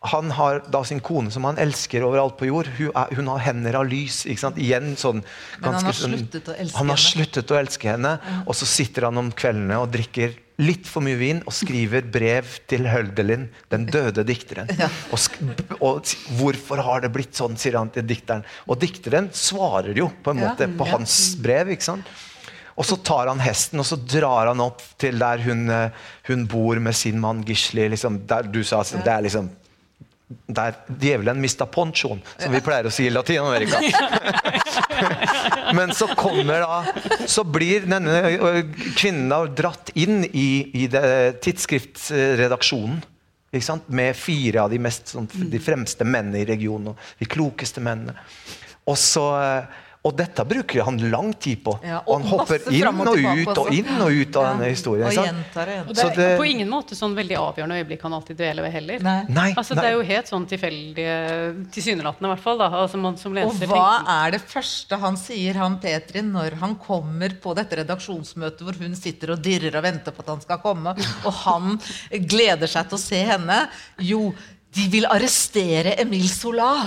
han har da sin kone som han elsker overalt på jord. Hun, er, hun har hender av lys. ikke sant? Igjen sånn Men han har sånn- sluttet å elske henne. sluttet å elske henne, og så sitter han om kveldene og drikker litt for mye vin og skriver brev til Høldelin, den døde dikteren. Og, sk og 'Hvorfor har det blitt sånn?' sier han til dikteren. Og dikteren svarer jo på en Ja. måte på hans brev. ikke sant? Og så tar han hesten og så drar han opp til der hun, eh, hun bor med sin mann Gisli. Liksom, der du sa altså, det er liksom der djevelen mista ponchoen, som vi pleier å si i Latin-Amerika. Men så kommer da Så blir denne kvinnen da dratt inn i, i tidsskriftsredaksjonen. Med fire av de, mest, sånn, de fremste mennene i regionen. Og de klokeste mennene. Og, så, ø, og dette bruker han lang tid på. Ja, og og han hopper inn og og ut og inn og ut av denne historien. Og ikke sant? og det Så er det- på ingen måte sånn veldig avgjørende øyeblikk han alltid dveler ved heller. Nei. Nei, Altså, nei. Det er jo helt sånn tilfeldige Tilsynelatende, i hvert fall. Da. Altså, man som Og hva tenker- er det første han sier, han Petri, når han kommer på dette redaksjonsmøtet hvor hun sitter og dirrer og venter på at han skal komme, og han gleder seg til å se henne? Jo, de vil arrestere Emil Sola!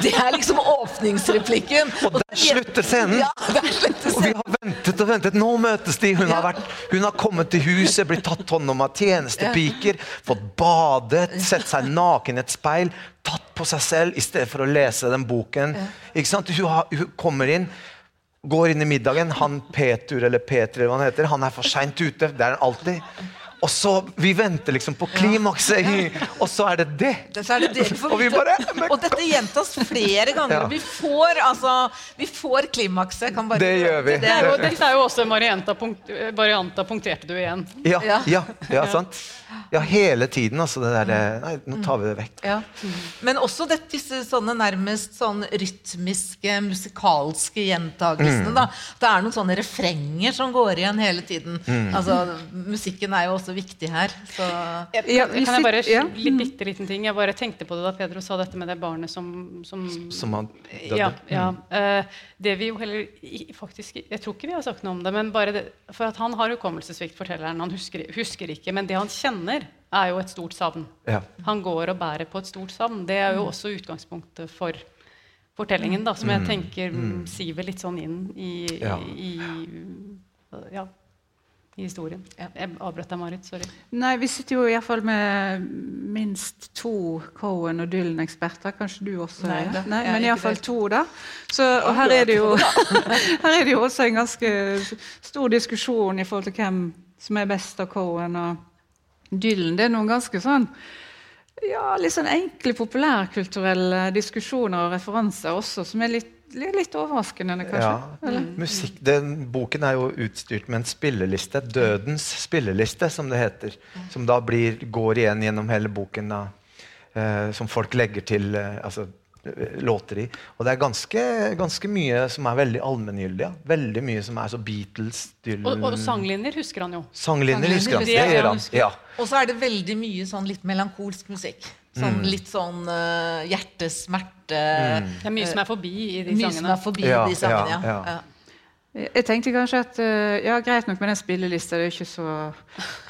Det er liksom åpningsreplikken. Og der slutter scenen! Ja, der slutter Og vi har ventet og ventet. Nå møtes de! Hun, har, vært, hun har kommet til huset, blitt tatt hånd om av tjenestepiker, fått badet, sett seg naken i et speil, tatt på seg selv i stedet for å lese den boken. Ikke sant? Hun, har, hun kommer inn, går inn i middagen. Han Petur eller Peter eller hva han heter, han er for seint ute. Det er han alltid. Og så, Vi venter liksom på klimakset, ja. og så er det det! Det- er det det vi Og vi bare Og dette gjentas flere ganger. Ja. Vi får altså Vi får klimakset. Kan bare Det gjør vi. det er jo, Dette er jo også en variant av, punkt, variant punkterte du igjen. Ja, Ja. ja, ja, sant? Ja, hele tiden. altså det der, Nei, nå tar vi det vekk. Ja. Men også dette, disse sånne nærmest sånn rytmiske, musikalske gjentakelsene. Da. Det er noen sånne refrenger som går igjen hele tiden. Altså, musikken er jo også viktig her. Så Ja, kan, kan jeg bare ja. litt bitte liten ting? Jeg bare tenkte på det da Pedro sa dette med det barnet som, som Som han døde. Ja. ja. Eh, det vi jo heller faktisk Jeg tror ikke vi har sagt noe om det, men bare det, for at han har hukommelsessvikt, fortelleren. Han husker, husker ikke, men det han kjenner, er jo et stort savn. Ja. Han går og bærer på et stort savn. Det er jo også utgangspunktet for fortellingen, da, som jeg tenker mm. siver litt sånn inn i, Ja. i, i ja, i historien. Jeg avbrøt deg, Marit. Sorry. Nei, vi sitter jo iallfall med minst to Cohen og Dylan-eksperter. Kanskje du også? Nei er det? Nei, men iallfall to, da. Så, og her er, det jo, her er det jo også en ganske stor diskusjon i forhold til hvem som er best av Cohen og Dylan. Det er noen ganske sånn ja, litt sånn enkle populærkulturelle diskusjoner og referanser også, som er litt, litt overraskende, kanskje. Ja. Musikk, den boken er jo utstyrt med en spilleliste. Dødens spilleliste, som det heter. Som da blir, går igjen gjennom hele boken. Da, eh, som folk legger til eh, altså, låter i. Og det er ganske, ganske mye som er veldig allmenngyldig. Ja. Veldig mye som er så Beatles, Dylan Og, og sanglinjer husker han jo. Sanglinjer husker han. det gjør han. Ja. Og så er det veldig mye sånn litt melankolsk musikk. Sånn Litt sånn uh, hjertesmerte Det er mye som er forbi i de Mye som er forbi Ja, de sangene, ja. Jeg tenkte kanskje at eh, ja, greit nok med den spillelista, det er ikke så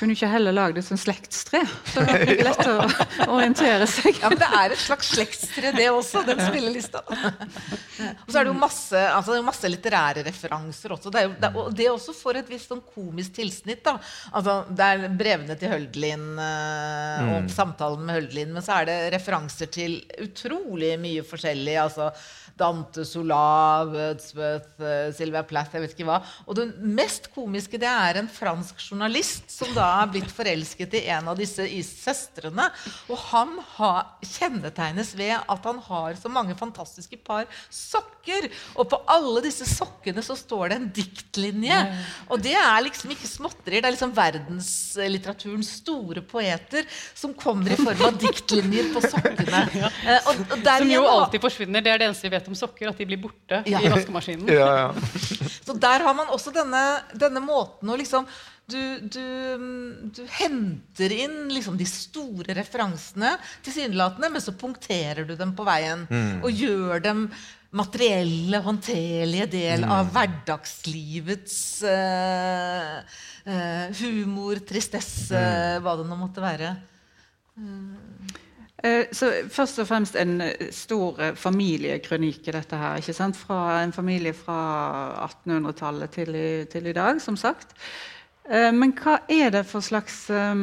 Kunne ikke heller lagd et sånt slektstre? Så det er lett å orientere seg. Ja, men Det er et slags slektstre, det også, den spillelista. Og så er det jo masse, altså, det er masse litterære referanser også. Det, er jo, det, og det også får et visst sånn komisk tilsnitt. da. Altså, Det er brevene til Høldlin øh, og samtalen med Høldlin, men så er det referanser til utrolig mye forskjellig. altså Dante Sola, Wordsworth, eh, Sylvia Plath, jeg vet ikke hva. Og det mest komiske det er en fransk journalist som da er blitt forelsket i en av disse søstrene. Og han har, kjennetegnes ved at han har så mange fantastiske par sokker. Og på alle disse sokkene så står det en diktlinje. Og det er liksom ikke småtterier. Det er liksom verdenslitteraturens store poeter som kommer i form av diktlinjer på sokkene. Eh, Og, og der Som jo alltid forsvinner. Det er det eneste vi vet om sokker, at de blir borte Ja. i vaskemaskinen. Ja, ja. Så der har man også denne, denne måten å liksom du, du, du, henter inn liksom de store referansene, tilsynelatende, men så punkterer du dem på veien. Mm. Og gjør dem materielle, håndterlige del Mm. av hverdagslivets uh, uh, humor, tristesse, Mm. hva det nå måtte være. Eh, Så Først og fremst en eh, stor familiekronike familiekrønike, dette her. ikke sant? Fra en familie fra 1800-tallet til, i- til i dag, som sagt. Eh, Men hva er det for slags eh,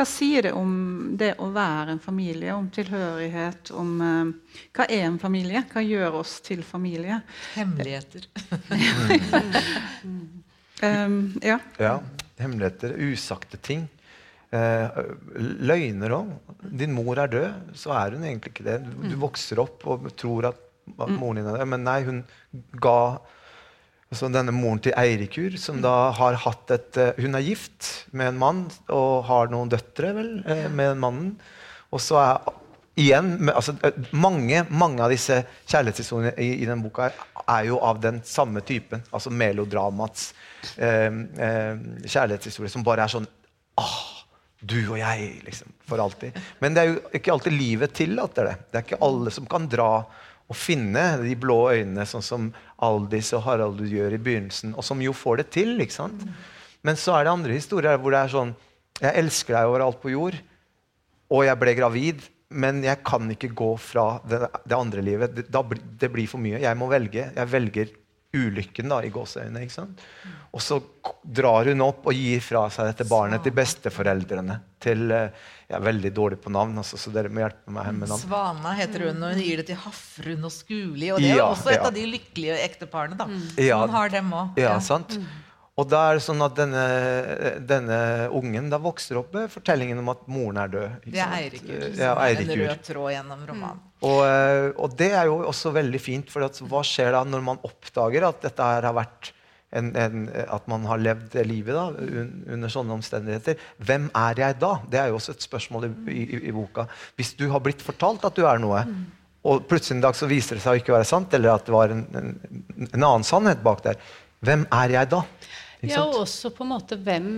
Hva sier det om det å være en familie? Om tilhørighet? Om eh, Hva er en familie? Hva gjør oss til familie? Hemmeligheter. Um, ja. Ja. Hemmeligheter, usagte ting. Eh, løgner òg. Din mor er død, så er hun egentlig ikke det. Du, du vokser opp og tror at, at moren din er død, men nei, hun ga altså denne moren til Eirikur, som da har hatt et eh, Hun er gift med en mann og har noen døtre vel, eh, med mannen. Og så er igjen altså, mange, mange av disse kjærlighetshistoriene i, i den boka er jo av den samme typen. Altså melodramats eh, eh, kjærlighetshistorie som bare er sånn ah, du og jeg, liksom. For alltid. Men det er jo ikke alltid livet tillater det. Det er ikke alle som kan dra og finne de blå øynene, sånn som Aldis og Harald gjør i begynnelsen, og som jo får det til. ikke sant? Men så er det andre historier hvor det er sånn Jeg elsker deg overalt på jord, og jeg ble gravid, men jeg kan ikke gå fra det, det andre livet. Det, det blir for mye. Jeg må velge. Jeg velger ulykken, da, i gåseøynene. ikke sant? Og så drar hun opp og gir fra seg dette barnet til besteforeldrene. Til eh, Jeg er veldig dårlig på navn, altså, så dere må hjelpe meg her med navn. Svana heter hun, og hun gir det til Hafrun og Skuli. Og det er Ja, også et ja. av de lykkelige ekteparene. da. Så Ja. man har dem også. Ja, sant? Og da er det sånn at denne, denne ungen da vokser opp med fortellingen om at moren er død. Det er? Eirikur. Ja, er en rød tråd gjennom romanen. Og, eh, og det er jo også veldig fint, for hva skjer da når man oppdager at dette her har vært en, en, at man har levd livet da, un, under sånne omstendigheter. Hvem er jeg da? Det er jo også et spørsmål i, i, i boka. Hvis du har blitt fortalt at du er noe, og plutselig en dag så viser det seg å ikke være sant, eller at det var en, en, en annen sannhet bak der, hvem er jeg da? Ja, og også på en måte hvem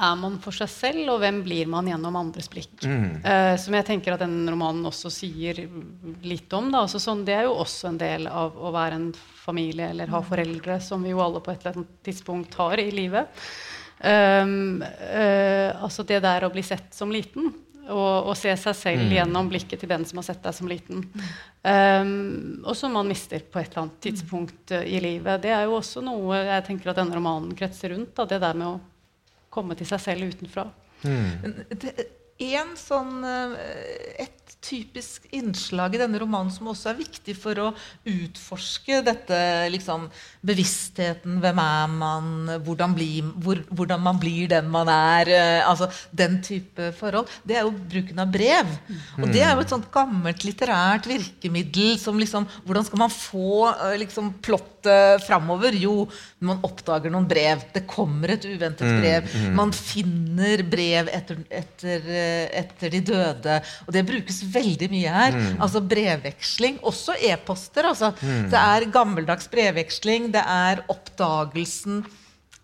er man for seg selv, og hvem blir man gjennom andres blikk? Eh, som jeg tenker at denne romanen også sier litt om. Altså, sånn, det er jo også en del av å være en familie eller ha foreldre, som vi jo alle på et eller annet tidspunkt har i livet. Um, uh, altså det der å bli sett som liten, og, og se seg selv gjennom blikket til den som har sett deg som liten. Um, og som man mister på et eller annet tidspunkt eh, i livet. Det er jo også noe jeg tenker at denne romanen kretser rundt. Da, det der med å komme til seg selv utenfra. Mm. det- En sånn, eh, et typisk innslag i denne romanen som også er viktig for å utforske dette liksom, bevisstheten, hvem er man, hvordan, bli, hvor, hvordan man blir den man er, eh, altså den type forhold, det er jo bruken av brev. Og det er jo et sånt gammelt litterært virkemiddel som liksom Hvordan skal man få eh, liksom, plottet framover? Jo, man oppdager noen brev. Det kommer et uventet brev. Man finner brev etter, etter, eh, etter de døde. Og det brukes veldig mye her. Altså brevveksling. Også e-poster. Altså. Det er gammeldags brevveksling. Det er oppdagelsen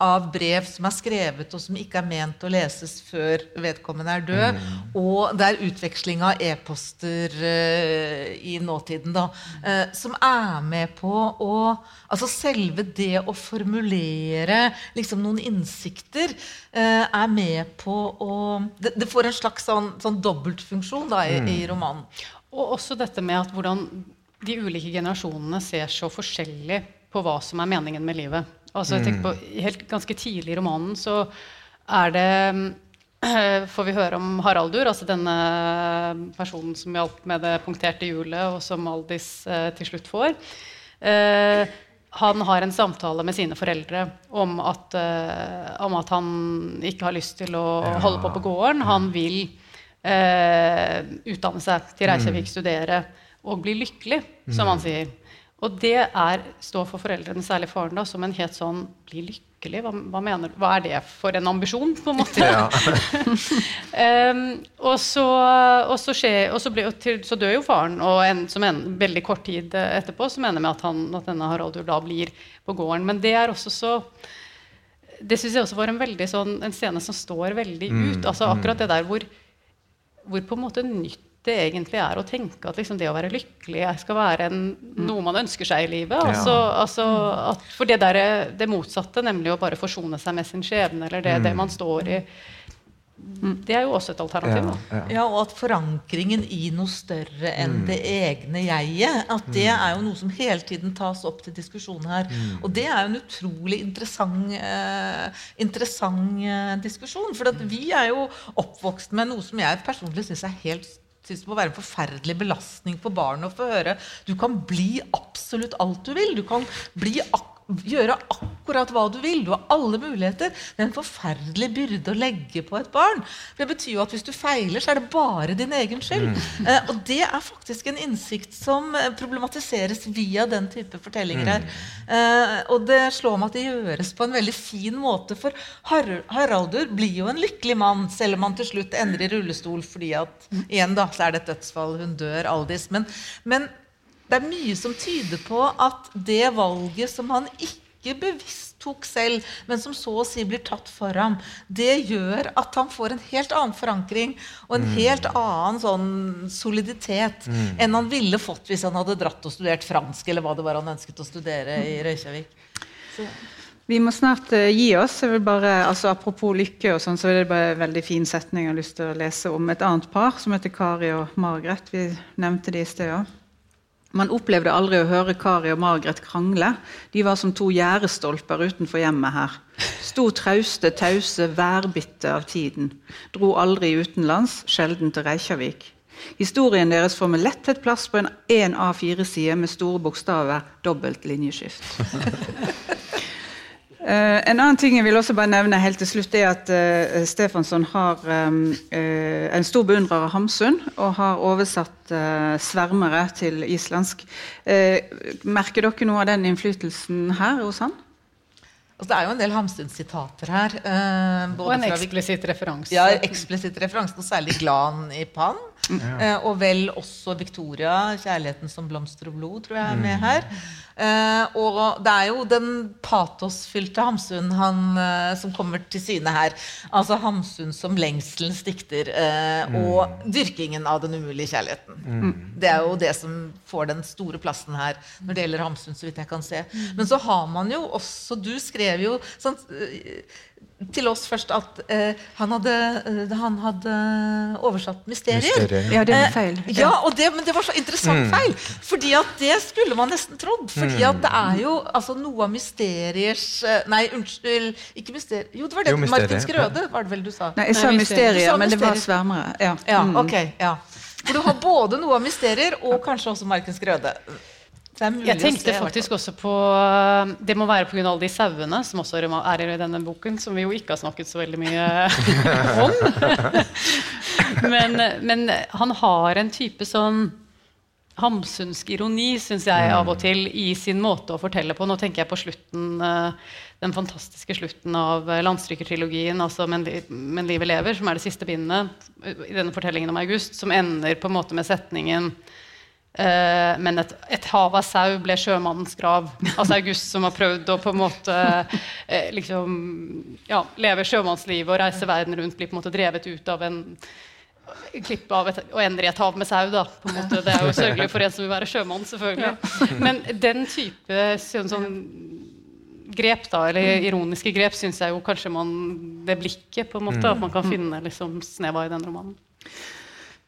av brev som er skrevet og som ikke er ment å leses før vedkommende er død. Og det er utveksling av e-poster uh, i nåtiden, da. Uh, som er med på å Altså selve det å formulere liksom noen innsikter uh, er med på å Det, det får en slags sånn, sånn dobbeltfunksjon da, i, i romanen. Og også dette med at hvordan de ulike generasjonene ser så forskjellig på hva som er meningen med livet. Altså jeg tenker på, helt Ganske tidlig i romanen så er det får vi høre om Haraldur, altså denne personen som hjalp med det punkterte hjulet, og som Aldis eh, til slutt får. Eh, han har en samtale med sine foreldre om at, eh, om at han ikke har lyst til å holde på på gården. Han vil eh, utdanne seg til Reykjavik, studere og bli lykkelig, som han sier. Og det er, står for foreldrene, særlig faren, da, som en helt sånn bli lykkelig. Hva, hva, mener, hva er det for en ambisjon, på en måte? Ja. um, og så, og så, skjer, og så, ble, til, så, dør jo faren, og en, som en, veldig kort tid etterpå så mener vi at, han, at denne Haraldur da blir på gården. Men det er også så Det syns jeg også var en, veldig sånn, en scene som står veldig mm, ut. altså Akkurat det der hvor, hvor på en måte nytt det egentlig er å tenke at liksom det å være lykkelig skal være en, noe man ønsker seg i livet. Altså, altså at, for det, der, det motsatte, nemlig å bare forsone seg med sin skjebne, eller det, det man står i, det er jo også et alternativ. Ja, ja. og at forankringen i noe større enn mm. det egne jeget, at det er jo noe som hele tiden tas opp til diskusjon her. Mm. Og det er jo en utrolig interessant, eh, interessant eh, diskusjon. For vi er jo oppvokst med noe som jeg personlig syns er helt synes det må være en forferdelig belastning for barnet å få høre. Du kan bli absolutt alt du vil. Du kan bli akkurat gjøre akkurat hva du vil. Du har alle muligheter. Det er en forferdelig byrde å legge på et barn. Det betyr jo at hvis du feiler, så er det bare din egen skyld. Mm. Eh, og det er faktisk en innsikt som eh, problematiseres via den type fortellinger her. Mm. Eh, og det slår meg at det gjøres på en veldig fin måte. For Har Haraldur blir jo en lykkelig mann, selv om han til slutt ender i rullestol fordi at igjen da, så er det et dødsfall. Hun dør, Aldis. Men, men det er mye som tyder på at det valget som han ikke bevisst tok selv, men som så å si blir tatt for ham, det gjør at han får en helt annen forankring og en mm. helt annen sånn soliditet mm. enn han ville fått hvis han hadde dratt og studert fransk, eller hva det var han ønsket å studere i Reykjavik. Så. Vi må snart uh, gi oss. Jeg vil bare, altså Apropos lykke, og sånn, så er det bare en veldig fin setning jeg har lyst til å lese om et annet par som heter Kari og Margaret. Vi nevnte de i sted òg. Man opplevde aldri å høre Kari og Margaret krangle. De var som to gjerdestolper utenfor hjemmet her. Sto trauste, tause, værbitte av tiden. Dro aldri utenlands, sjelden til Reykjavik. Historien deres får med letthet plass på en 1 A4-side med store bokstaver, dobbelt linjeskift. Uh, en annen ting jeg vil også bare nevne helt til slutt, er at uh, Stefansson har um, uh, en stor beundrer av Hamsun og har oversatt 'Svermere' til islandsk. merker dere noe av den innflytelsen her hos han? Altså, det er jo en del Hamsun-sitater her. og en eksplisitt referanse. Ja, eksplisitt referanse, og særlig Glan i Pann. Mm. og vel også Victoria, 'Kjærligheten som blomster og blod', tror jeg er med her. Eh, og det er jo den patosfylte Hamsun han, uh, som kommer til syne her. Altså Hamsun som lengselens dikter uh, mm. og dyrkingen av den umulige kjærligheten. Mm. Det er jo det som får den store plassen her når det gjelder Hamsun. så vidt jeg kan se. Mm. Men så har man jo også Du skrev jo sånn, til oss først at uh, han, hadde, uh, han, hadde, oversatt mysterier. mysterier ja. det var feil. Uh, ja, det, Men det var så interessant mm. feil. fordi at det skulle man nesten trodd. fordi at det er jo altså, noe av mysteriers Nei, unnskyld. Ikke mysterier. Jo, det var det. Jo, Martin Skrøde, var det vel du sa? Nei, jeg sa mysterier, men det var svermere. Ja. ja, mm. ok, ja. For du har både noe av mysterier og kanskje også Markens Skrøde. Jeg tenkte faktisk også på eh, Det må være pga. alle de sauene som også er i denne boken, som vi jo ikke har snakket så veldig mye om. men, men, han har en type sånn hamsunsk ironi, syns jeg, av og til, i sin måte å fortelle på. Nå tenker jeg på slutten, eh, den fantastiske slutten av eh, landstrykertrilogien, altså men, 'Men livet lever', som er det siste bindet i denne fortellingen om August, som ender på en måte med setningen Uh, men et, et, hav av sau ble sjømannens grav. Altså August som har prøvd å på en måte uh, liksom, ja, leve sjømannslivet og reise verden rundt, blir på en måte drevet ut av en klipp av et, og ender i et hav med sau. Da, på en måte. Det er jo sørgelig for en som vil være sjømann, selvfølgelig. Men den type sånn, sånn grep, da, eller ironiske grep, syns jeg jo kanskje man Det blikket, på en måte, at man kan finne liksom, sneva i den romanen.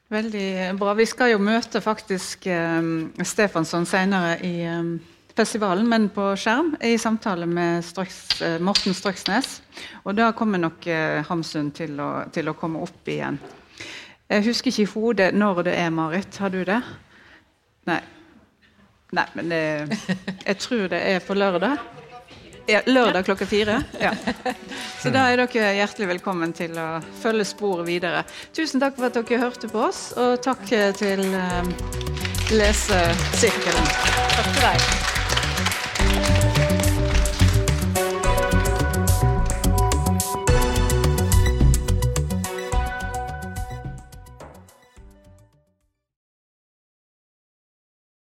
Veldig bra. Vi skal jo møte faktisk um, Stefansson senere i um, festivalen, men på skjerm, i samtale med Strøks, uh, Morten Strøksnes. Og da kommer nok uh, Hamsun til å, til å, komme opp igjen. Jeg husker ikke i hodet når det er, Marit. Har du det? Nei. Nei, men det, jeg tror det er på lørdag. Ja, lørdag klokka fire. Ja. Så da er dere hjertelig velkommen til å følge sporet videre. Tusen takk for at dere hørte på oss, og takk til um, lesesirkelen. Takk til deg.